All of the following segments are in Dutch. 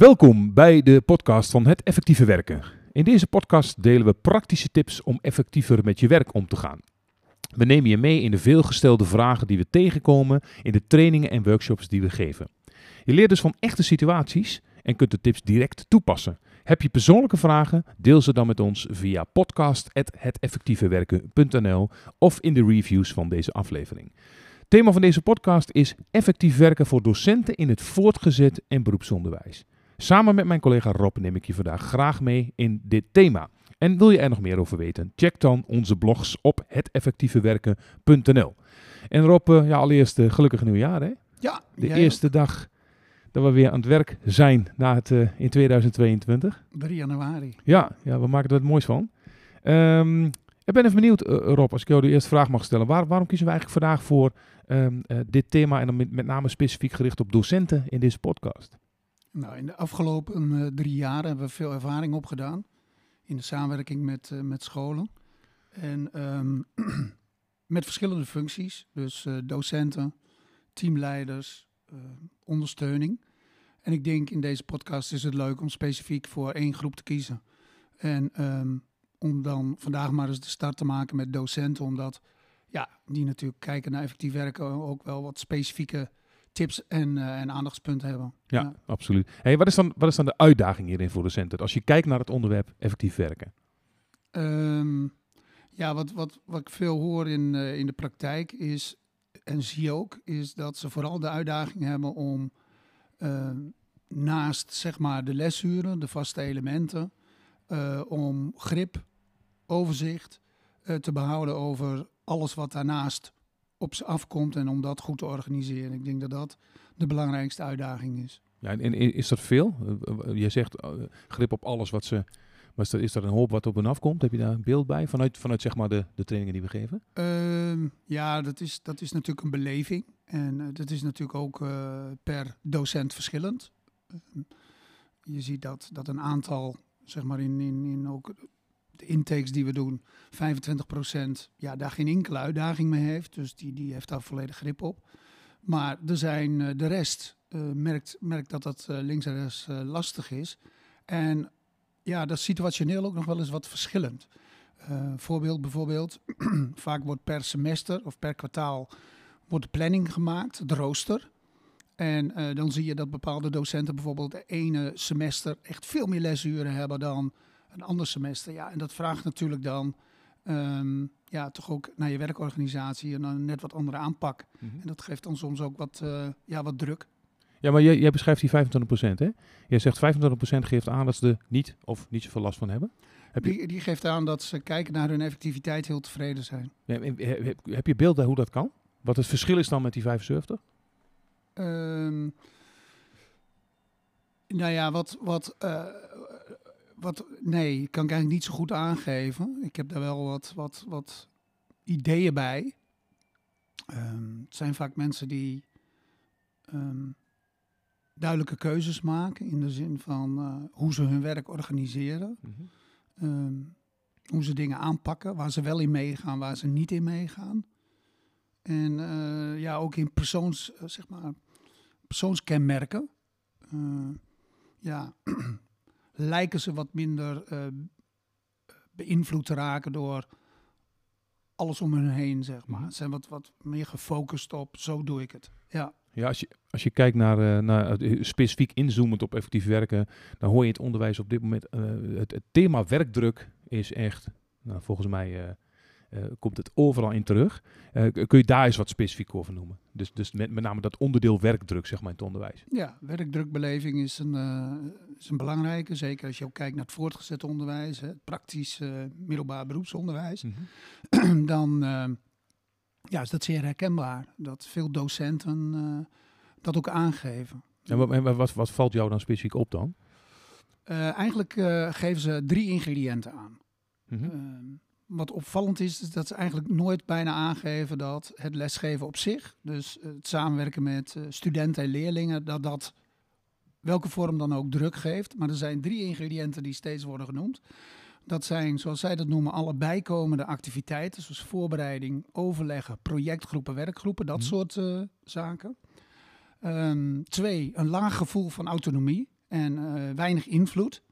Welkom bij de podcast van Het Effectieve Werken. In deze podcast delen we praktische tips om effectiever met je werk om te gaan. We nemen je mee in de veelgestelde vragen die we tegenkomen in de trainingen en workshops die we geven. Je leert dus van echte situaties en kunt de tips direct toepassen. Heb je persoonlijke vragen? Deel ze dan met ons via podcast.heteffectievewerken.nl of in de reviews van deze aflevering. Thema van deze podcast is effectief werken voor docenten in het voortgezet en beroepsonderwijs. Samen met mijn collega Rob neem ik je vandaag graag mee in dit thema. En wil je er nog meer over weten? Check dan onze blogs op heteffectievewerken.nl. En Rob, uh, ja, allereerst uh, gelukkig nieuwjaar hè? Ja. De eerste dag dat we weer aan het werk zijn na het, uh, in 2022. 3 januari. Ja, ja, we maken er wat moois van. Um, ik ben even benieuwd, Rob, als ik jou de eerste vraag mag stellen. Waar, waarom kiezen we eigenlijk vandaag voor um, dit thema en dan met, met name specifiek gericht op docenten in deze podcast? Nou, in de afgelopen uh, drie jaar hebben we veel ervaring opgedaan in de samenwerking met, uh, met scholen. En um, met verschillende functies, dus uh, docenten, teamleiders, ondersteuning. En ik denk in deze podcast is het leuk om specifiek voor één groep te kiezen. En um, om dan vandaag maar eens de start te maken met docenten, omdat ja, die natuurlijk kijken naar effectief werken ook wel wat specifieke tips en, uh, en aandachtspunten hebben. Ja, ja, absoluut. Hey, wat, is dan, wat is dan de uitdaging hierin voor docenten als je kijkt naar het onderwerp effectief werken? Um, ja, wat, wat, wat ik veel hoor in, uh, in de praktijk is, en zie ook, is dat ze vooral de uitdaging hebben om uh, naast zeg maar de lesuren, de vaste elementen, om grip, overzicht te behouden over alles wat daarnaast op ze afkomt en om dat goed te organiseren. Ik denk dat dat de belangrijkste uitdaging is. Ja, en is dat veel? Je zegt uh, grip op alles wat ze. Maar is er, is er een hoop wat op hen afkomt? Heb je daar een beeld bij vanuit, vanuit zeg maar de, de trainingen die we geven? Uh, ja, dat is, dat is natuurlijk een beleving. En uh, dat is natuurlijk ook uh, per docent verschillend. je ziet dat, dat een aantal, zeg maar in, in, in ook intakes die we doen, 25% ja, daar geen enkele uitdaging mee heeft. Dus die, die heeft daar volledig grip op. Maar er zijn uh, de rest uh, merkt, merkt dat dat uh, links en rechts lastig is. En ja, dat is situationeel ook nog wel eens wat verschillend. voorbeeld bijvoorbeeld, vaak wordt per semester of per kwartaal wordt de planning gemaakt, de rooster. En dan zie je dat bepaalde docenten bijvoorbeeld de ene semester echt veel meer lesuren hebben dan een ander semester. Ja, en dat vraagt natuurlijk dan um, ja, toch ook naar je werkorganisatie en een net wat andere aanpak. Mm -hmm. En dat geeft dan soms ook wat, uh, ja, wat druk. Ja, maar jij, jij beschrijft die 25%, hè? Jij zegt 25% geeft aan dat ze er niet of niet zoveel last van hebben. Heb je... die, die geeft aan dat ze kijken naar hun effectiviteit heel tevreden zijn. Heb, heb je beeld bij hoe dat kan? Wat het verschil is dan met die 75? Um, nou ja, wat, wat uh, wat, nee, kan ik eigenlijk niet zo goed aangeven. Ik heb daar wel wat, wat, wat ideeën bij. Um, het zijn vaak mensen die um, duidelijke keuzes maken in de zin van uh, hoe ze hun werk organiseren. Mm -hmm. um, hoe ze dingen aanpakken, waar ze wel in meegaan, waar ze niet in meegaan. En uh, ja, ook in persoons, uh, zeg maar, persoonskenmerken. ja, lijken ze wat minder uh, beïnvloed te raken door alles om hen heen, zeg maar. Ze zijn wat, wat meer gefocust op, zo doe ik het. Ja. Ja, als je, als je kijkt naar, uh, naar uh, specifiek inzoomend op effectief werken, dan hoor je het onderwijs op dit moment, uh, het, het, thema werkdruk is echt, nou, volgens mij uh, komt het overal in terug. Uh, kun je daar eens wat specifiek over noemen? Dus, dus met, met name dat onderdeel werkdruk, zeg maar, in het onderwijs. Ja, werkdrukbeleving is een, uh, is een belangrijke. Zeker als je ook kijkt naar het voortgezet onderwijs, hè, het praktisch middelbaar beroepsonderwijs. Mm -hmm. dan ja, is dat zeer herkenbaar. Dat veel docenten dat ook aangeven. En wat, en wat, wat valt jou dan specifiek op dan? eigenlijk geven ze drie ingrediënten aan. Mm -hmm wat opvallend is, is dat ze eigenlijk nooit bijna aangeven dat het lesgeven op zich, dus het samenwerken met studenten en leerlingen, dat dat welke vorm dan ook druk geeft. Maar er zijn drie ingrediënten die steeds worden genoemd. Dat zijn, zoals zij dat noemen, alle bijkomende activiteiten, zoals voorbereiding, overleggen, projectgroepen, werkgroepen, dat mm. soort uh, zaken. Um, twee, een laag gevoel van autonomie. en eh, weinig invloed.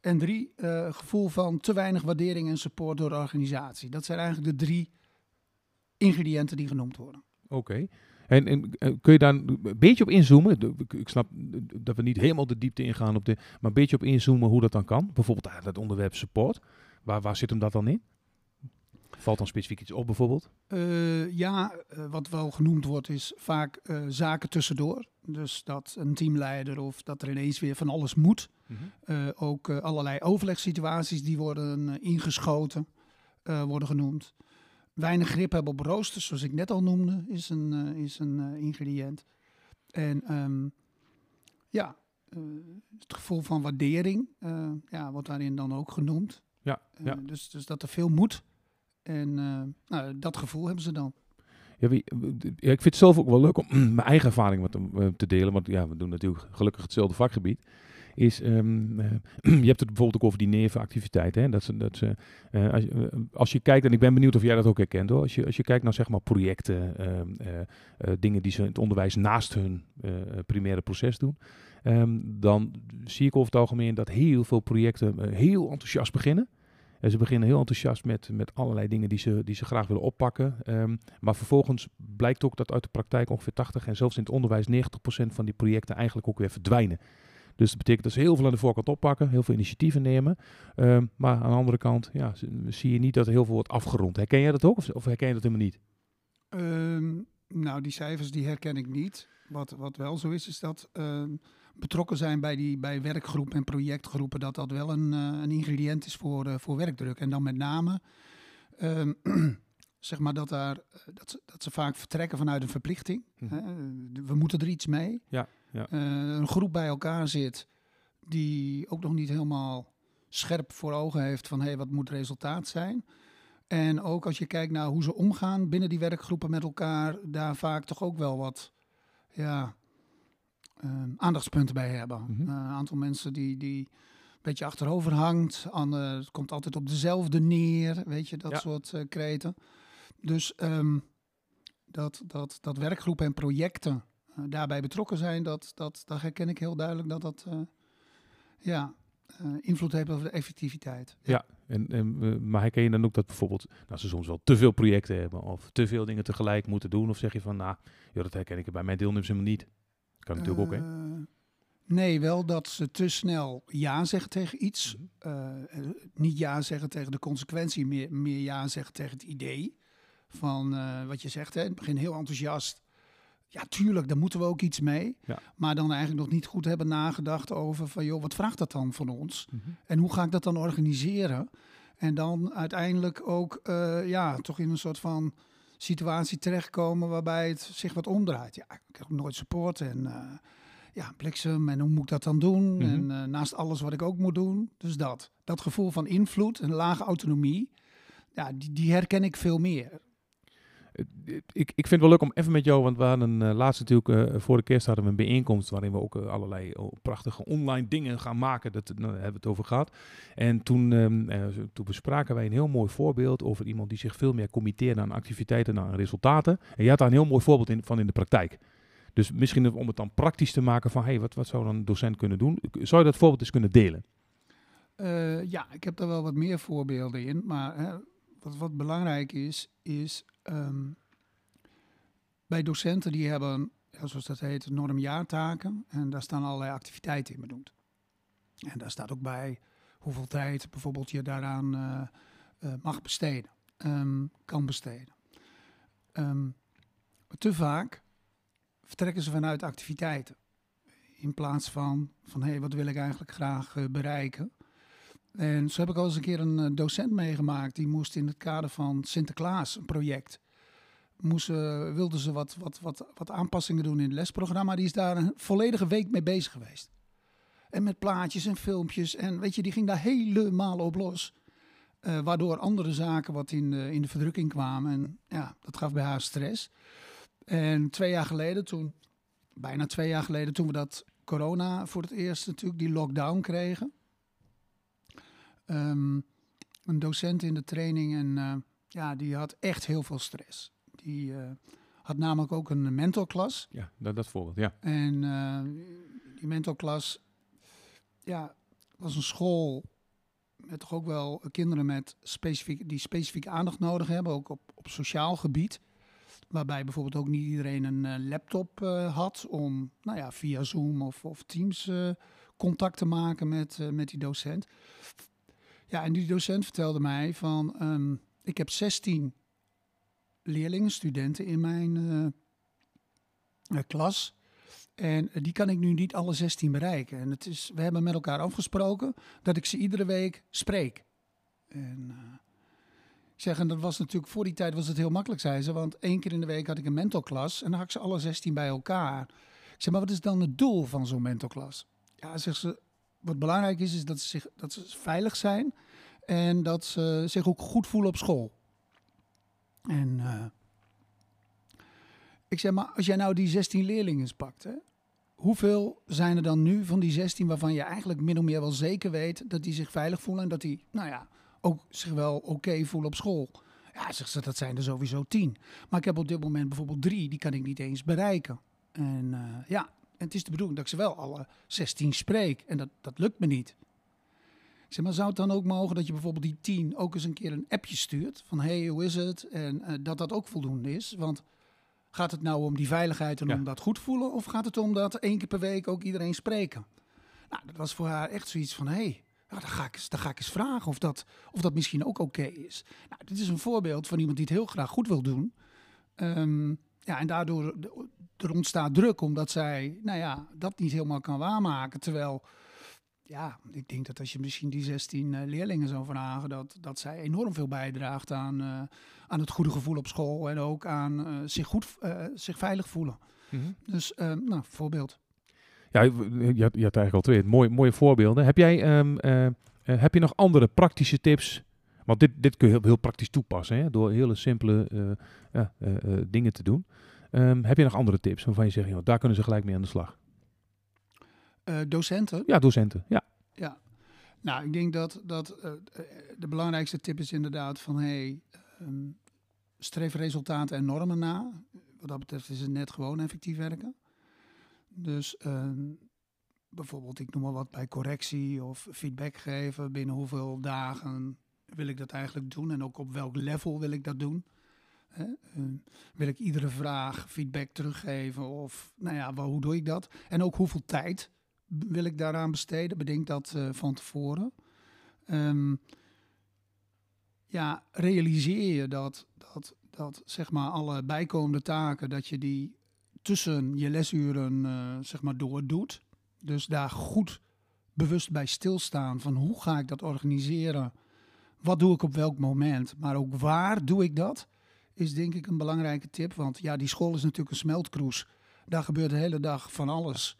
En drie, eh, gevoel van te weinig waardering en support door de organisatie. Dat zijn eigenlijk de drie ingrediënten die genoemd worden. Oké. En, en eh, kun je daar een beetje op inzoomen? Ik snap dat we niet helemaal de diepte ingaan op de, maar een beetje op inzoomen hoe dat dan kan. Bijvoorbeeld ah, dat onderwerp support. Waar, waar zit hem dat dan in? Valt dan specifiek iets op bijvoorbeeld? Eh, ja, eh, wat wel genoemd wordt is vaak eh, zaken tussendoor. Dus dat een teamleider of dat er ineens weer van alles moet. Eh, ook allerlei overlegssituaties die worden ingeschoten, worden genoemd. Weinig grip hebben op roosters, zoals ik net al noemde, is een, is een ingrediënt. En ehm, ja, het gevoel van waardering ja, wordt daarin dan ook genoemd. Ja, ja. dus, dus dat er veel moet. En eh, nou, dat gevoel hebben ze dan. Ja, ik vind het zelf ook wel leuk om mijn eigen ervaring wat, eh, te delen. Want ja, we doen natuurlijk gelukkig hetzelfde vakgebied. Is, ehm, eh, je hebt het bijvoorbeeld ook over die nevenactiviteiten. Dat dat als, je- als je kijkt, en ik ben benieuwd of jij dat ook herkent hoor. Als je, als je kijkt naar zeg maar projecten, ehm, eh, eh, dingen die ze in het onderwijs naast hun primaire proces doen. ehm, dan zie ik over het algemeen dat heel veel projecten heel enthousiast beginnen. Ze beginnen heel enthousiast met, met allerlei dingen die ze, die ze graag willen oppakken. Ehm, maar vervolgens blijkt ook dat uit de praktijk ongeveer 80 en zelfs in het onderwijs 90% van die projecten eigenlijk ook weer verdwijnen. Dus dat betekent dat ze heel veel aan de voorkant oppakken, heel veel initiatieven nemen. Ehm, maar aan de andere kant ja, zie je niet dat er heel veel wordt afgerond. Herken jij dat ook of, of herken je dat helemaal niet? Ehm, nou, die cijfers die herken ik niet. Wat, wat wel zo is, is dat ehm, betrokken zijn bij, die, bij werkgroepen en projectgroepen, dat dat wel een, eh, een ingrediënt is voor, eh, voor werkdruk. En dan met name, ehm, zeg maar, dat, daar, eh, dat, ze, dat ze vaak vertrekken vanuit een verplichting. Hm. Hè, we moeten er iets mee. Ja, ja. Een groep bij elkaar zit die ook nog niet helemaal scherp voor ogen heeft van hé, hey, wat moet het resultaat zijn. En ook als je kijkt naar hoe ze omgaan binnen die werkgroepen met elkaar, daar vaak toch ook wel wat ja, ehm, aandachtspunten bij hebben. Mhm. Eh, een aantal mensen die, die een beetje achterover hangt, ander, het komt altijd op dezelfde neer, weet je, dat Ja. soort eh, kreten. Dus ehm, dat, dat, dat werkgroepen en projecten eh, daarbij betrokken zijn, dat, dat, dat herken ik heel duidelijk dat dat ja, eh, invloed heeft op de effectiviteit. En, en, eh, maar herken je dan ook dat bijvoorbeeld nou, ze soms wel te veel projecten hebben of te veel dingen tegelijk moeten doen? Of zeg je van, nou, joh, dat herken ik bij mijn deelnemers helemaal niet. Kan natuurlijk ook, hè? Eh, Nee, wel dat ze te snel ja zeggen tegen iets. Mhm. Niet ja zeggen tegen de consequentie, meer, meer ja zeggen tegen het idee. Van wat je zegt, hè, in het begin heel enthousiast. Ja, tuurlijk, daar moeten we ook iets mee. Ja. Maar dan eigenlijk nog niet goed hebben nagedacht over van, joh, wat vraagt dat dan van ons? Mhm. En hoe ga ik dat dan organiseren? En dan uiteindelijk ook, eh, ja, toch in een soort van situatie terechtkomen waarbij het zich wat omdraait. Ja, ik heb nooit support en eh, ja, bliksem en hoe moet ik dat dan doen? Mhm. En eh, naast alles wat ik ook moet doen. Dus dat. Dat gevoel van invloed en lage autonomie, ja, die, die herken ik veel meer. Ik, ik vind het wel leuk om even met jou, want we hadden eh, laatst natuurlijk, eh, voor de kerst hadden we een bijeenkomst waarin we ook eh, allerlei prachtige online dingen gaan maken. Dat, nou, hebben we het over gehad. En toen, ehm, eh, toen bespraken wij een heel mooi voorbeeld over iemand die zich veel meer committeerde aan activiteiten en aan resultaten. En je had daar een heel mooi voorbeeld in, van in de praktijk. Dus misschien om het dan praktisch te maken van, hey, wat, wat zou dan een docent kunnen doen? Zou je dat voorbeeld eens kunnen delen? Ja, ik heb daar wel wat meer voorbeelden in. Maar hè, wat, wat belangrijk is, is ehm, bij docenten die hebben, zoals dat heet, normjaartaken. En daar staan allerlei activiteiten in benoemd. En daar staat ook bij hoeveel tijd bijvoorbeeld je daaraan eh, eh, mag besteden, ehm, kan besteden. Ehm, te vaak vertrekken ze vanuit activiteiten. In plaats van, van hé, hey, wat wil ik eigenlijk graag eh, bereiken? En zo heb ik al eens een keer een eh, docent meegemaakt. Die moest in het kader van Sinterklaas, een project, moesten, wilden ze wat, wat, wat, wat aanpassingen doen in het lesprogramma. Die is daar een volledige week mee bezig geweest. En met plaatjes en filmpjes. En weet je, die ging daar helemaal op los. Eh, waardoor andere zaken wat in in de verdrukking kwamen. En ja, dat gaf bij haar stress. En twee jaar geleden, toen, bijna twee jaar geleden, toen we dat corona voor het eerst natuurlijk, die lockdown kregen. Ehm, een docent in de training en eh, ja, die had echt heel veel stress. Die eh, had namelijk ook een mentorklas. Ja, dat, dat voorbeeld, ja. En eh, die mentorklas, ja, was een school met toch ook wel kinderen met specifiek, die specifieke aandacht nodig hebben, ook op, op sociaal gebied. Waarbij bijvoorbeeld ook niet iedereen een laptop uh, had om nou ja, via Zoom of, of Teams uh, contact te maken met, met die docent. Ja, en die docent vertelde mij van, um, ik heb 16 leerlingen, studenten in mijn klas. En die kan ik nu niet alle 16 bereiken. En het is, we hebben met elkaar afgesproken dat ik ze iedere week spreek. En ik dat was natuurlijk voor die tijd was het heel makkelijk, zei ze. Want één keer in de week had ik een mentorklas en dan had ik ze alle 16 bij elkaar. Ik zeg, maar wat is dan het doel van zo'n mentorklas? Ja, zegt ze, wat belangrijk is, is dat ze, zich, dat ze veilig zijn en dat ze zich ook goed voelen op school. En uh, ik zeg, maar als jij nou die 16 leerlingen pakt, hè, hoeveel zijn er dan nu van die 16 waarvan je eigenlijk min of meer wel zeker weet dat die zich veilig voelen en dat die, nou ja, ook zich wel oké voelen op school? Ja, zegt ze, dat zijn er sowieso 10. Maar ik heb op dit moment bijvoorbeeld drie, die kan ik niet eens bereiken. En uh, ja, en het is de bedoeling dat ik ze wel alle 16 spreek en dat, dat lukt me niet. Ik zeg, maar zou het dan ook mogen dat je bijvoorbeeld die 10 ook eens een keer een appje stuurt van hey, hoe is het? En uh, dat dat ook voldoende is, want Gaat het nou om die veiligheid en om dat goed voelen? Of gaat het om dat één keer per week ook iedereen spreken? Nou, dat was voor haar echt zoiets van, hé, hey, dan, ga ik eens, dan ga ik eens vragen of dat, of dat misschien ook oké is. Nou, dit is een voorbeeld van iemand die het heel graag goed wil doen. Um, ja, en daardoor er ontstaat druk omdat zij, nou ja, dat niet helemaal kan waarmaken. Terwijl ja, ik denk dat als je misschien die 16 uh, leerlingen zou vragen, dat, dat zij enorm veel bijdraagt aan, uh, aan het goede gevoel op school en ook aan uh, zich goed, zich veilig voelen. Mm -hmm. Dus, nou, voorbeeld. Ja, je had, je had eigenlijk al twee mooie, mooie voorbeelden. Heb jij um, heb je nog andere praktische tips? Want dit, dit kun je heel, heel praktisch toepassen, hè? door hele simpele dingen te doen. Um, heb je nog andere tips waarvan je zegt, joh, daar kunnen ze gelijk mee aan de slag? Docenten? Ja, docenten, ja. Ja, nou, ik denk dat, dat de belangrijkste tip is inderdaad van, hey, um, streef resultaten en normen na. Wat dat betreft is het net gewoon effectief werken. Dus um, bijvoorbeeld, ik noem maar wat bij correctie of feedback geven. Binnen hoeveel dagen wil ik dat eigenlijk doen en ook op welk level wil ik dat doen. Hè? Uh, wil ik iedere vraag feedback teruggeven of, nou ja, hoe doe ik dat? En ook hoeveel tijd wil ik daaraan besteden? Bedenk dat uh, van tevoren. Um, ja, realiseer je dat, dat, dat zeg maar alle bijkomende taken, dat je die tussen je lesuren uh, zeg maar door doet. Dus daar goed bewust bij stilstaan van hoe ga ik dat organiseren? Wat doe ik op welk moment? Maar ook waar doe ik dat? Is denk ik een belangrijke tip. Want ja, die school is natuurlijk een smeltkroes. Daar gebeurt de hele dag van alles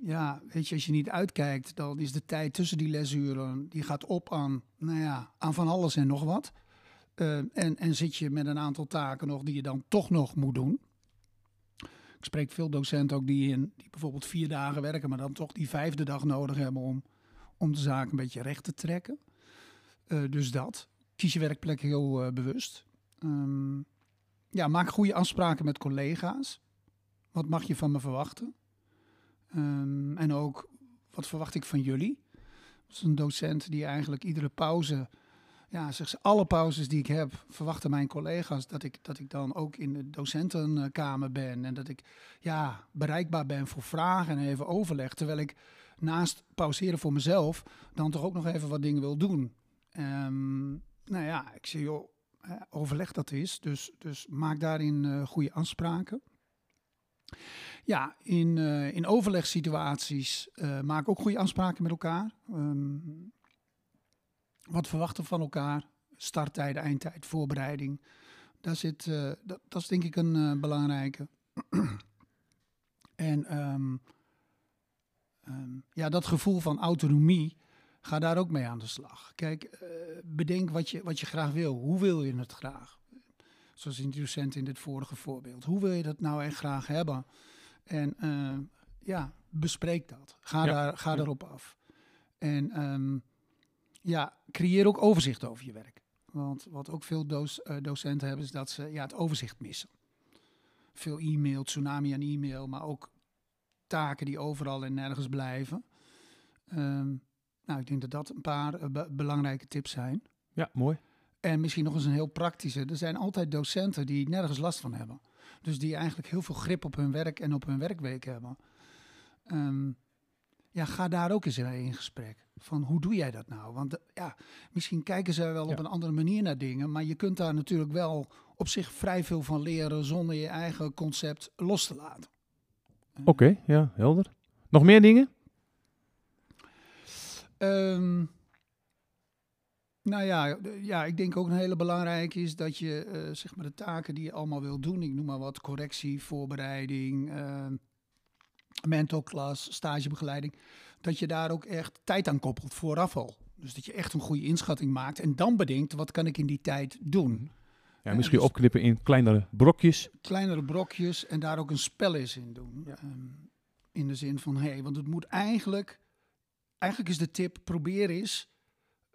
ja, weet je, als je niet uitkijkt, dan is de tijd tussen die lesuren, die gaat op aan, nou ja, aan van alles en nog wat. Uh, en, en zit je met een aantal taken nog die je dan toch nog moet doen. Ik spreek veel docenten ook die, in, die bijvoorbeeld vier dagen werken, maar dan toch die vijfde dag nodig hebben om, om de zaak een beetje recht te trekken. Uh, dus dat. Kies je werkplek heel uh, bewust. Um, ja, maak goede afspraken met collega's. Wat mag je van me verwachten? Um, en ook, wat verwacht ik van jullie? Dat is een docent die eigenlijk iedere pauze, ja, zeg ze, alle pauzes die ik heb, verwachten mijn collega's dat ik, dat ik dan ook in de docentenkamer ben. En dat ik ja, bereikbaar ben voor vragen en even overleg. Terwijl ik naast pauzeren voor mezelf dan toch ook nog even wat dingen wil doen. Um, nou ja, ik zeg joh, overleg dat is. Dus, dus maak daarin uh, goede afspraken. Ja, in, uh, in overlegssituaties uh, maak ook goede afspraken met elkaar. Um, wat verwachten van elkaar? Starttijd, eindtijd, voorbereiding. Daar zit, dat, dat, is denk ik een belangrijke. en um, ja, dat gevoel van autonomie, ga daar ook mee aan de slag. Kijk, bedenk wat je, wat je graag wil. Hoe wil je het graag? Zoals in de docent in dit vorige voorbeeld. Hoe wil je dat nou echt graag hebben? En uh, ja, bespreek dat. Ga, ja. daar, ga ja. erop af. En um, ja, creëer ook overzicht over je werk. Want wat ook veel uh, docenten hebben, is dat ze ja, het overzicht missen. Veel e-mail, tsunami aan e-mail, maar ook taken die overal en nergens blijven. Ehm, nou, ik denk dat dat een paar eh, be- belangrijke tips zijn. Ja, mooi. En misschien nog eens een heel praktische. Er zijn altijd docenten die nergens last van hebben. Dus die eigenlijk heel veel grip op hun werk en op hun werkweek hebben. Ehm, ja, ga daar ook eens mee in gesprek. Van hoe doe jij dat nou? Want eh, ja, misschien kijken ze wel op een andere manier naar dingen. Maar je kunt daar natuurlijk wel op zich vrij veel van leren zonder je eigen concept los te laten. Oké, ja, helder. Nog meer dingen? Ehm, nou ja, ja, ik denk ook een hele belangrijke is dat je eh, zeg maar de taken die je allemaal wil doen, ik noem maar wat, correctie, voorbereiding, ehm mentorklas, stagebegeleiding, dat je daar ook echt tijd aan koppelt vooraf al. Dus dat je echt een goede inschatting maakt en dan bedenkt, wat kan ik in die tijd doen? Ja, Ja, misschien dus- opknippen in kleinere brokjes. kleinere brokjes en daar ook een spel eens in doen. Ehm, in de zin van, hé, hey, want het moet eigenlijk, eigenlijk is de tip, probeer eens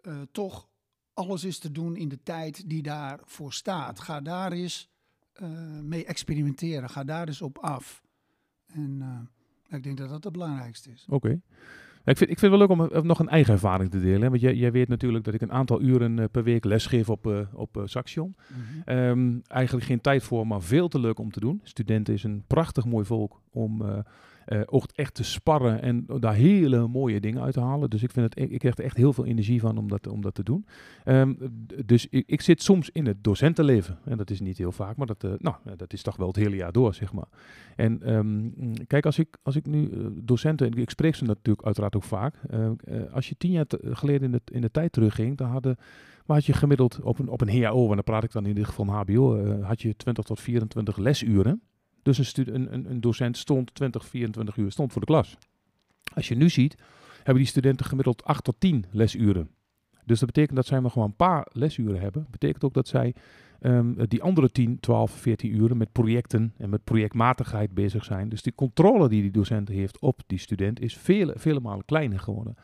eh, toch alles eens te doen in de tijd die daarvoor staat. Ga daar eens eh, mee experimenteren, ga daar eens op af. En eh, ik denk dat dat het belangrijkste is. Oké. Ik vind, ik vind het wel leuk om nog een eigen ervaring te delen. hè. Want jij, jij weet natuurlijk dat ik een aantal uren per week lesgeef op, op Saxion. Ehm, eigenlijk geen tijd voor, maar veel te leuk om te doen. Studenten is een prachtig mooi volk om ook echt te sparren en daar hele mooie dingen uit te halen. Dus ik, vind het, ik ik krijg er echt heel veel energie van om dat, om dat te doen. Ehm, dus ik, ik zit soms in het docentenleven. En dat is niet heel vaak, maar dat, eh, nou, dat is toch wel het hele jaar door, zeg maar. En ehm, kijk, als ik, als ik nu eh, docenten, en ik spreek ze natuurlijk uiteraard ook vaak. eh, eh, als je tien jaar geleden in de, in de tijd terugging, dan hadden maar had je gemiddeld op een, op een HAO, en dan praat ik dan in ieder geval van HBO, had je 20 tot 24 lesuren. Dus een, een, een docent stond 20, 24 uur stond voor de klas. Als je nu ziet, hebben die studenten gemiddeld 8 tot 10 lesuren. Dus dat betekent dat zij maar gewoon een paar lesuren hebben. betekent ook dat zij ehm, die andere 10, 12, 14 uren met projecten en met projectmatigheid bezig zijn. Dus die controle die die docent heeft op die student is vele, vele malen kleiner geworden.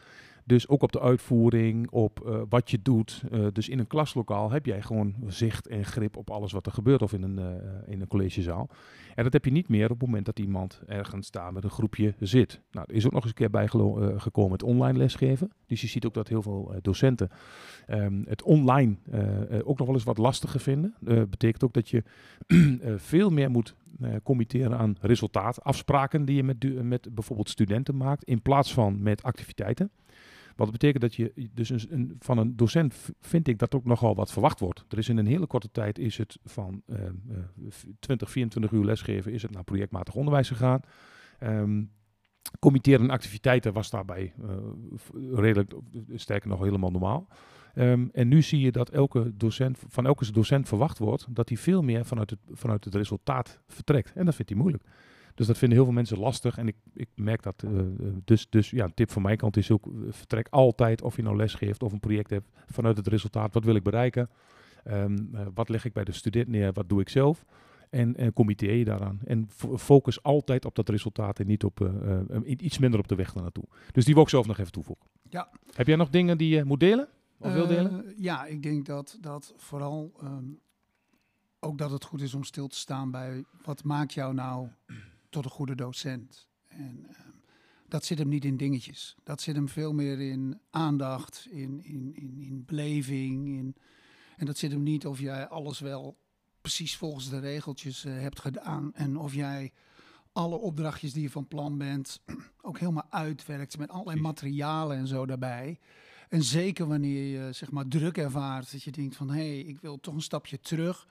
Dus ook op de uitvoering, op eh, wat je doet. Eh, dus in een klaslokaal heb jij gewoon zicht en grip op alles wat er gebeurt of in een, eh, in een collegezaal. En dat heb je niet meer op het moment dat iemand ergens daar met een groepje zit. Nou, er is ook nog eens een keer bij gelo- eh, gekomen het online lesgeven. Dus je ziet ook dat heel veel docenten ehm, het online ook nog wel eens wat lastiger vinden. Eh betekent ook dat je veel meer moet committeren aan resultaatafspraken die je met, met bijvoorbeeld studenten maakt, in plaats van met activiteiten. Wat betekent dat je dus een, van een docent vind ik dat ook nogal wat verwacht wordt. Er is in een hele korte tijd is het van eh, eh, v- 20, 24 uur lesgeven is het naar projectmatig onderwijs gegaan. Ehm committeren en activiteiten was daarbij eh, redelijk, sterker nog helemaal normaal. Ehm, en nu zie je dat elke docent, van elke docent verwacht wordt dat hij veel meer vanuit het, vanuit het resultaat vertrekt. En dat vindt hij moeilijk. Dus dat vinden heel veel mensen lastig. En ik, ik merk dat. eh, eh, dus, dus ja, een tip van mijn kant is ook: eh, vertrek altijd, of je nou les geeft of een project hebt, vanuit het resultaat. Wat wil ik bereiken? Ehm, eh, wat leg ik bij de student neer? Wat doe ik zelf? En, en committeer je daaraan. En fo- focus altijd op dat resultaat en niet op iets minder op de weg naartoe. Dus die wil ik zelf nog even toevoegen. Ja. Heb jij nog dingen die je moet delen? Of wil delen? Ja, ik denk dat, dat vooral ehm, ook dat het goed is om stil te staan bij wat maakt jou nou tot een goede docent. En ehm, dat zit hem niet in dingetjes. Dat zit hem veel meer in aandacht, in, in, in, in beleving. In, en dat zit hem niet of jij alles wel precies volgens de regeltjes eh, hebt gedaan. En of jij alle opdrachtjes die je van plan bent ook helemaal uitwerkt met allerlei materialen en zo daarbij. En zeker wanneer je zeg maar druk ervaart, dat je denkt van hé, hey, ik wil toch een stapje terug.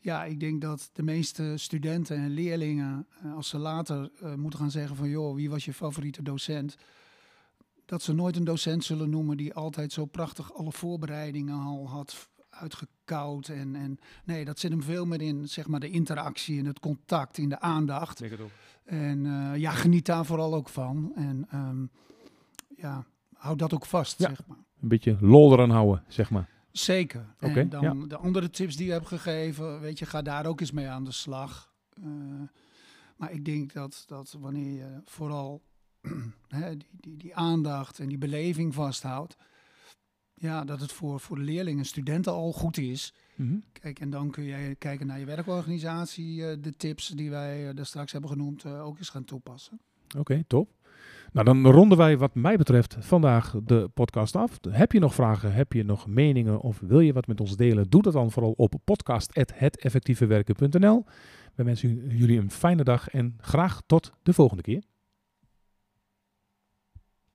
Ja, ik denk dat de meeste studenten en leerlingen, eh, als ze later eh, moeten gaan zeggen van joh, wie was je favoriete docent? Dat ze nooit een docent zullen noemen die altijd zo prachtig alle voorbereidingen al had uitgekoud. En, en nee, dat zit hem veel meer in zeg maar de interactie, in het contact, in de aandacht. Denk het ook. En eh, ja, geniet daar vooral ook van. En ehm, ja, houd dat ook vast, Ja. zeg maar. Een beetje lol eraan houden, zeg maar. Zeker. En dan ja. de andere tips die je hebt gegeven, weet je, ga daar ook eens mee aan de slag. Eh, maar ik denk dat, dat wanneer je vooral hè, die, die, die aandacht en die beleving vasthoudt, ja, dat het voor, voor de leerlingen en studenten al goed is. Mhm. Kijk, en dan kun je kijken naar je werkorganisatie, eh, de tips die wij eh, daar straks hebben genoemd, ook eens gaan toepassen. Oké, top. Nou, dan ronden wij wat mij betreft vandaag de podcast af. Heb je nog vragen, heb je nog meningen of wil je wat met ons delen? Doe dat dan vooral op podcast.heteffectievewerken.nl. Wij wensen jullie een fijne dag en graag tot de volgende keer.